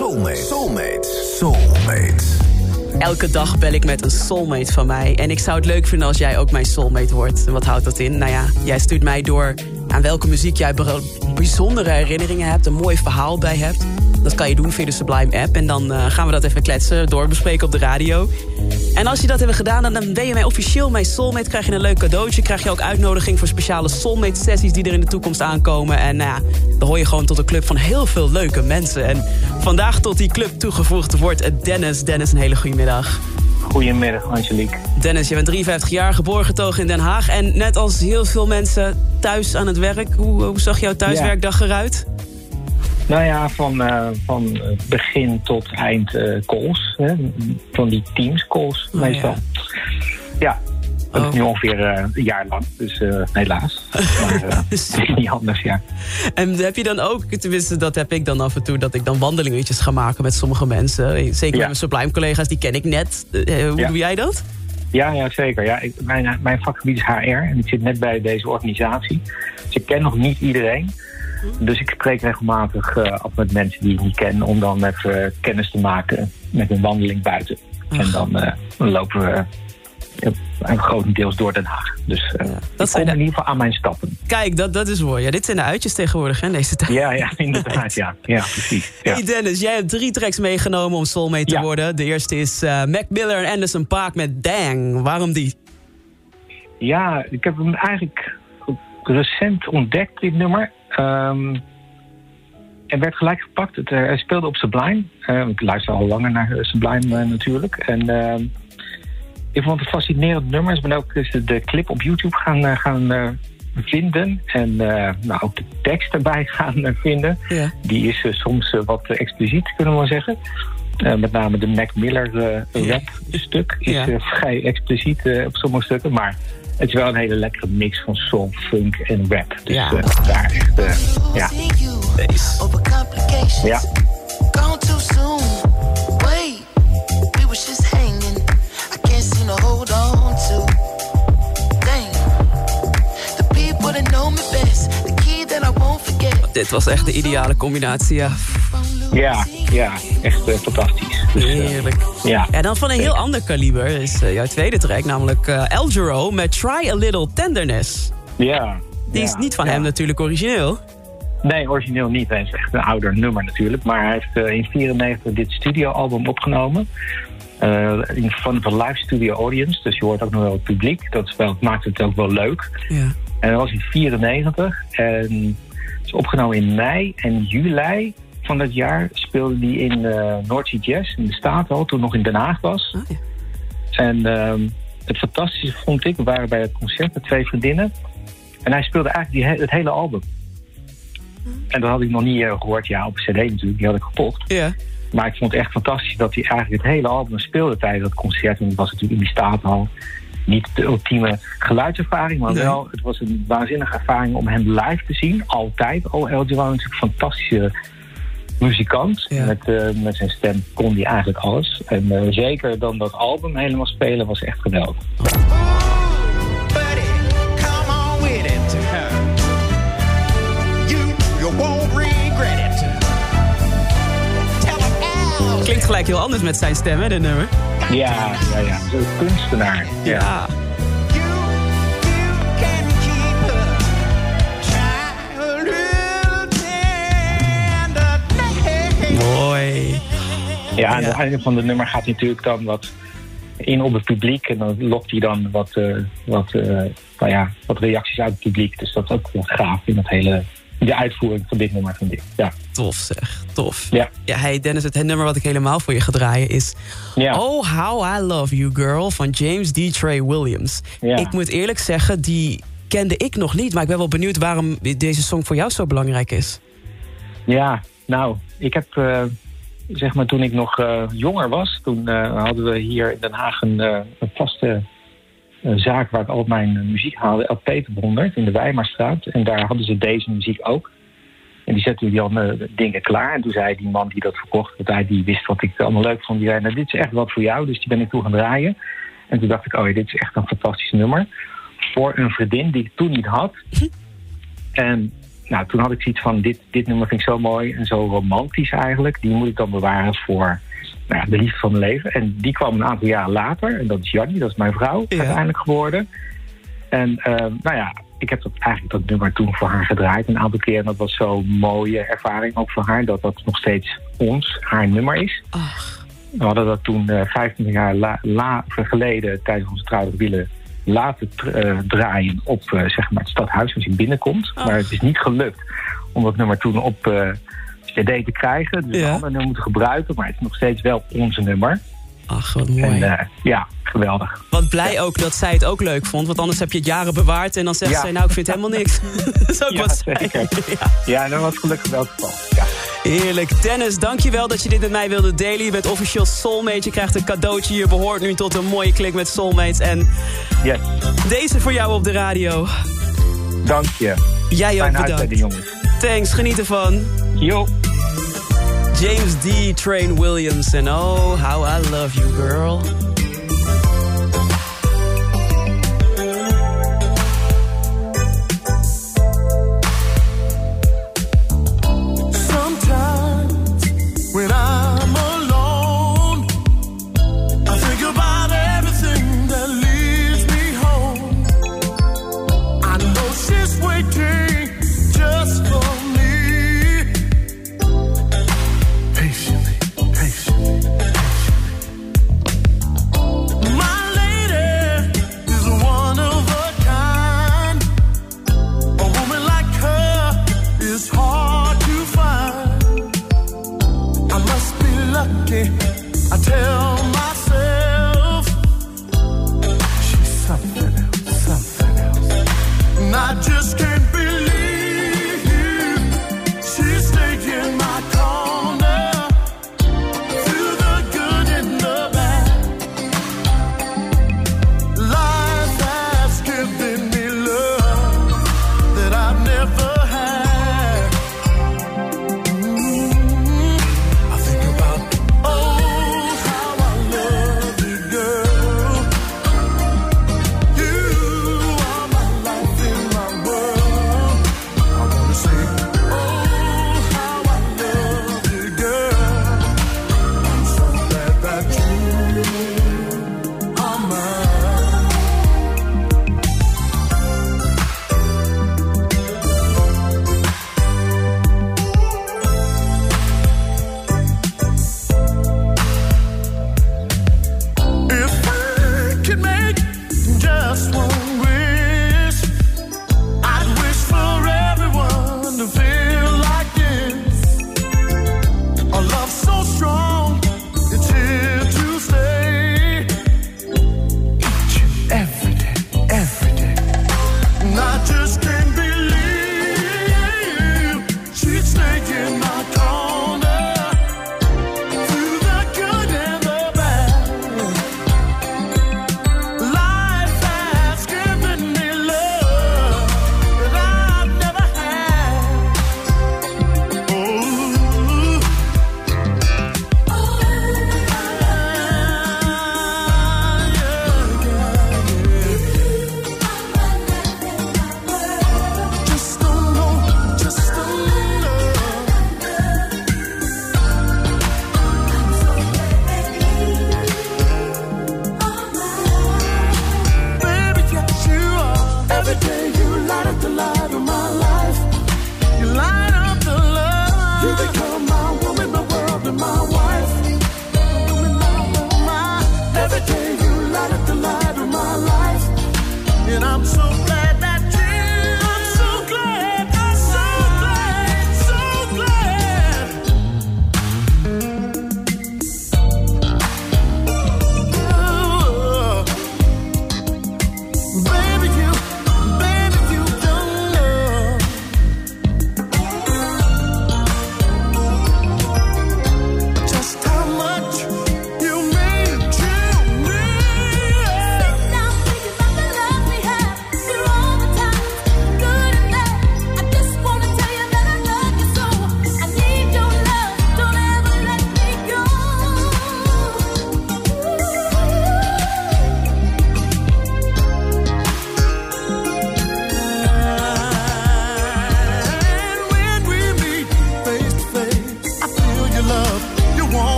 Soulmate. Soulmate. Soulmate. Elke dag bel ik met een soulmate van mij. En ik zou het leuk vinden als jij ook mijn soulmate wordt. En wat houdt dat in? Nou ja, jij stuurt mij door aan welke muziek jij bijzondere herinneringen hebt. Een mooi verhaal bij hebt. Dat kan je doen via de Sublime app. En dan uh, gaan we dat even kletsen, doorbespreken op de radio. En als je dat hebt gedaan, dan ben je mij officieel mijn soulmate. Krijg je een leuk cadeautje. Krijg je ook uitnodiging voor speciale soulmate sessies die er in de toekomst aankomen. En nou ja, dan hoor je gewoon tot een club van heel veel leuke mensen. En vandaag tot die club toegevoegd wordt Dennis. Dennis, een hele goede middag. Goedemiddag, Angelique. Dennis, je bent 53 jaar, geboren getogen in Den Haag. En net als heel veel mensen thuis aan het werk. Hoe, hoe zag jouw thuiswerkdag eruit? Nou ja, van, uh, van begin tot eind uh, calls. Hè? Van die teams calls oh, meestal. Ja, ja dat is oh. nu ongeveer uh, een jaar lang, dus helaas. Maar is niet anders, ja. En heb je dan ook, tenminste dat heb ik dan af en toe... dat ik dan wandelingetjes ga maken met sommige mensen. Zeker ja. met mijn Sublime-collega's, die ken ik net. hoe ja. doe jij dat? Ja, ja zeker. Ja, ik, mijn, mijn vakgebied is HR en ik zit net bij deze organisatie. Dus ik ken nog niet iedereen... Dus ik spreek regelmatig uh, af met mensen die ik niet ken... om dan even kennis te maken met een wandeling buiten. En dan uh, lopen we grotendeels door Den Haag. Dus uh, dat zijn in ieder geval aan mijn stappen. Kijk, dat, dat is mooi. Ja, dit zijn de uitjes tegenwoordig, hè, deze tijd. Ja, ja inderdaad. ja. ja, precies. Ja. Hey Dennis, jij hebt drie tracks meegenomen om soulmate te worden. De eerste is Mac Miller en Anderson Paak met Dang. Waarom die? Ja, ik heb hem eigenlijk recent ontdekt, dit nummer. Um, er werd gelijk gepakt. Het, hij speelde op Sublime. Uh, ik luister al langer naar Sublime natuurlijk. En uh, ik vond het een fascinerend nummer. Ik ben ook de clip op YouTube gaan, gaan vinden. En nou, ook de tekst erbij gaan vinden. Ja. Die is soms wat expliciet, kunnen we wel zeggen. met name de Mac Miller rap stuk is ja. vrij expliciet op sommige stukken. Maar het is wel een hele lekkere mix van soul, funk en rap. Dus ja. Uh, daar echt, uh, ja. Deze. Ja. Dit was echt de ideale combinatie, ja. Ja, ja echt uh, fantastisch. Dus, Heerlijk. ja. En dan van een heel ander kaliber is uh, jouw tweede track, namelijk uh, El Giro met Try a Little Tenderness. Ja. Die is niet van hem natuurlijk origineel. Nee, origineel niet. Hij is echt een ouder nummer natuurlijk. Maar hij heeft in 1994 dit studioalbum opgenomen. in van een live studio audience. Dus je hoort ook nog wel het publiek. Dat, wel, maakt het ook wel leuk. Ja. En dat was in 94. En is opgenomen in mei en juli van dat jaar speelde hij in uh, Noordzee Jazz in de Staten toen nog in Den Haag was. Oh, ja. En uh, het fantastische vond ik, we waren bij het concert met twee vriendinnen. En hij speelde eigenlijk die, het hele album. Hm. En dat had ik nog niet uh, gehoord, ja, op CD natuurlijk, die had ik gekocht. Ja. Maar ik vond het echt fantastisch dat hij eigenlijk het hele album speelde tijdens dat concert. En dat was natuurlijk in die Staten niet de ultieme geluidservaring, maar wel, het was een waanzinnige ervaring om hem live te zien. Altijd. Al El natuurlijk een fantastische muzikant. Met, uh, met zijn stem kon hij eigenlijk alles. En uh, zeker dan dat album helemaal spelen was echt geweldig. Klinkt gelijk heel anders met zijn stem, hè, dit nummer? Ja, ja, ja. Zo'n kunstenaar. ja. ja. Mooi. Ja, aan het einde van het nummer gaat hij natuurlijk dan wat in op het publiek. En dan lokt hij dan wat, uh, wat, uh, nou ja, wat reacties uit het publiek. Dus dat is ook wel gaaf in het hele, de uitvoering van dit nummer, vind ik. Ja. Tof zeg, tof. Ja. ja hey Dennis, het nummer wat ik helemaal voor je ga draaien is... Ja. Oh, How I Love You Girl van James D. Trey Williams. Ja. Ik moet eerlijk zeggen, die kende ik nog niet. Maar ik ben wel benieuwd waarom deze song voor jou zo belangrijk is. Ja, nou, ik heb uh, zeg maar toen ik nog eh, jonger was. Toen eh, hadden we hier in Den Haag een, eh, een vaste eh, zaak waar ik al mijn muziek haalde, Peter 100 in de Weimarstraat. En daar hadden ze deze muziek ook. En die zetten die dingen klaar. En toen zei die man die dat verkocht, want hij die wist wat ik allemaal leuk vond. Die zei, nou, dit is echt wat voor jou. Dus die ben ik toe gaan draaien. En toen dacht ik, oh ja, dit is echt een fantastisch nummer. Voor een vriendin die ik toen niet had. En nou, toen had ik zoiets van, dit, dit nummer vind ik zo mooi en zo romantisch eigenlijk. Die moet ik dan bewaren voor nou ja, de liefde van mijn leven. En die kwam een aantal jaar later. En dat is Jannie, dat is mijn vrouw Ja. uiteindelijk geworden. En eh, nou ja, ik heb dat, eigenlijk dat nummer toen voor haar gedraaid een aantal keer. En dat was zo'n mooie ervaring ook voor haar. Dat dat nog steeds ons, haar nummer is. Ach, We hadden dat toen eh 25 jaar la, la- geleden tijdens onze trouwdag willen laten eh, draaien op eh, zeg maar het stadhuis als je binnenkomt. Ach. Maar het is niet gelukt om dat nummer toen op CD te krijgen. Dus Ja. een ander nummer moeten gebruiken, maar het is nog steeds wel onze nummer. ach wat mooi. En eh, ja, geweldig. Wat blij ook dat zij het ook leuk vond. Want anders heb je het jaren bewaard en dan zegt Ja. zij... nou, ik vind helemaal niks. dat is ook Ja, wat zeker. Ja. Dat was gelukkig wel het geval. Ja. Heerlijk. Dennis, dankjewel dat je dit met mij wilde delen. Je bent officieel soulmate. Je krijgt een cadeautje. Je behoort nu tot een mooie klik met soulmates. En Yes, deze voor jou op de radio. dank je. Jij ook Fijne bedankt. jongens. Thanks, geniet ervan. Jo. James D. Train Williams. En oh, how I love you, girl.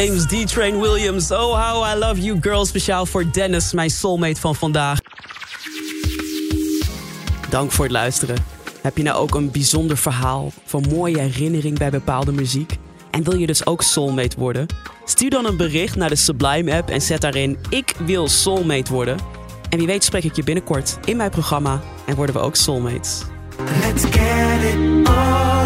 James D. Train Williams. Oh, how I love you, girl. Speciaal voor Dennis, mijn soulmate van vandaag. Dank voor het luisteren. Heb je nou ook een bijzonder verhaal van mooie herinnering bij bepaalde muziek? En wil je dus ook soulmate worden? Stuur dan een bericht naar de Sublime app en zet daarin ik wil soulmate worden. En wie weet spreek ik je binnenkort in mijn programma en worden we ook soulmates. Let's get it.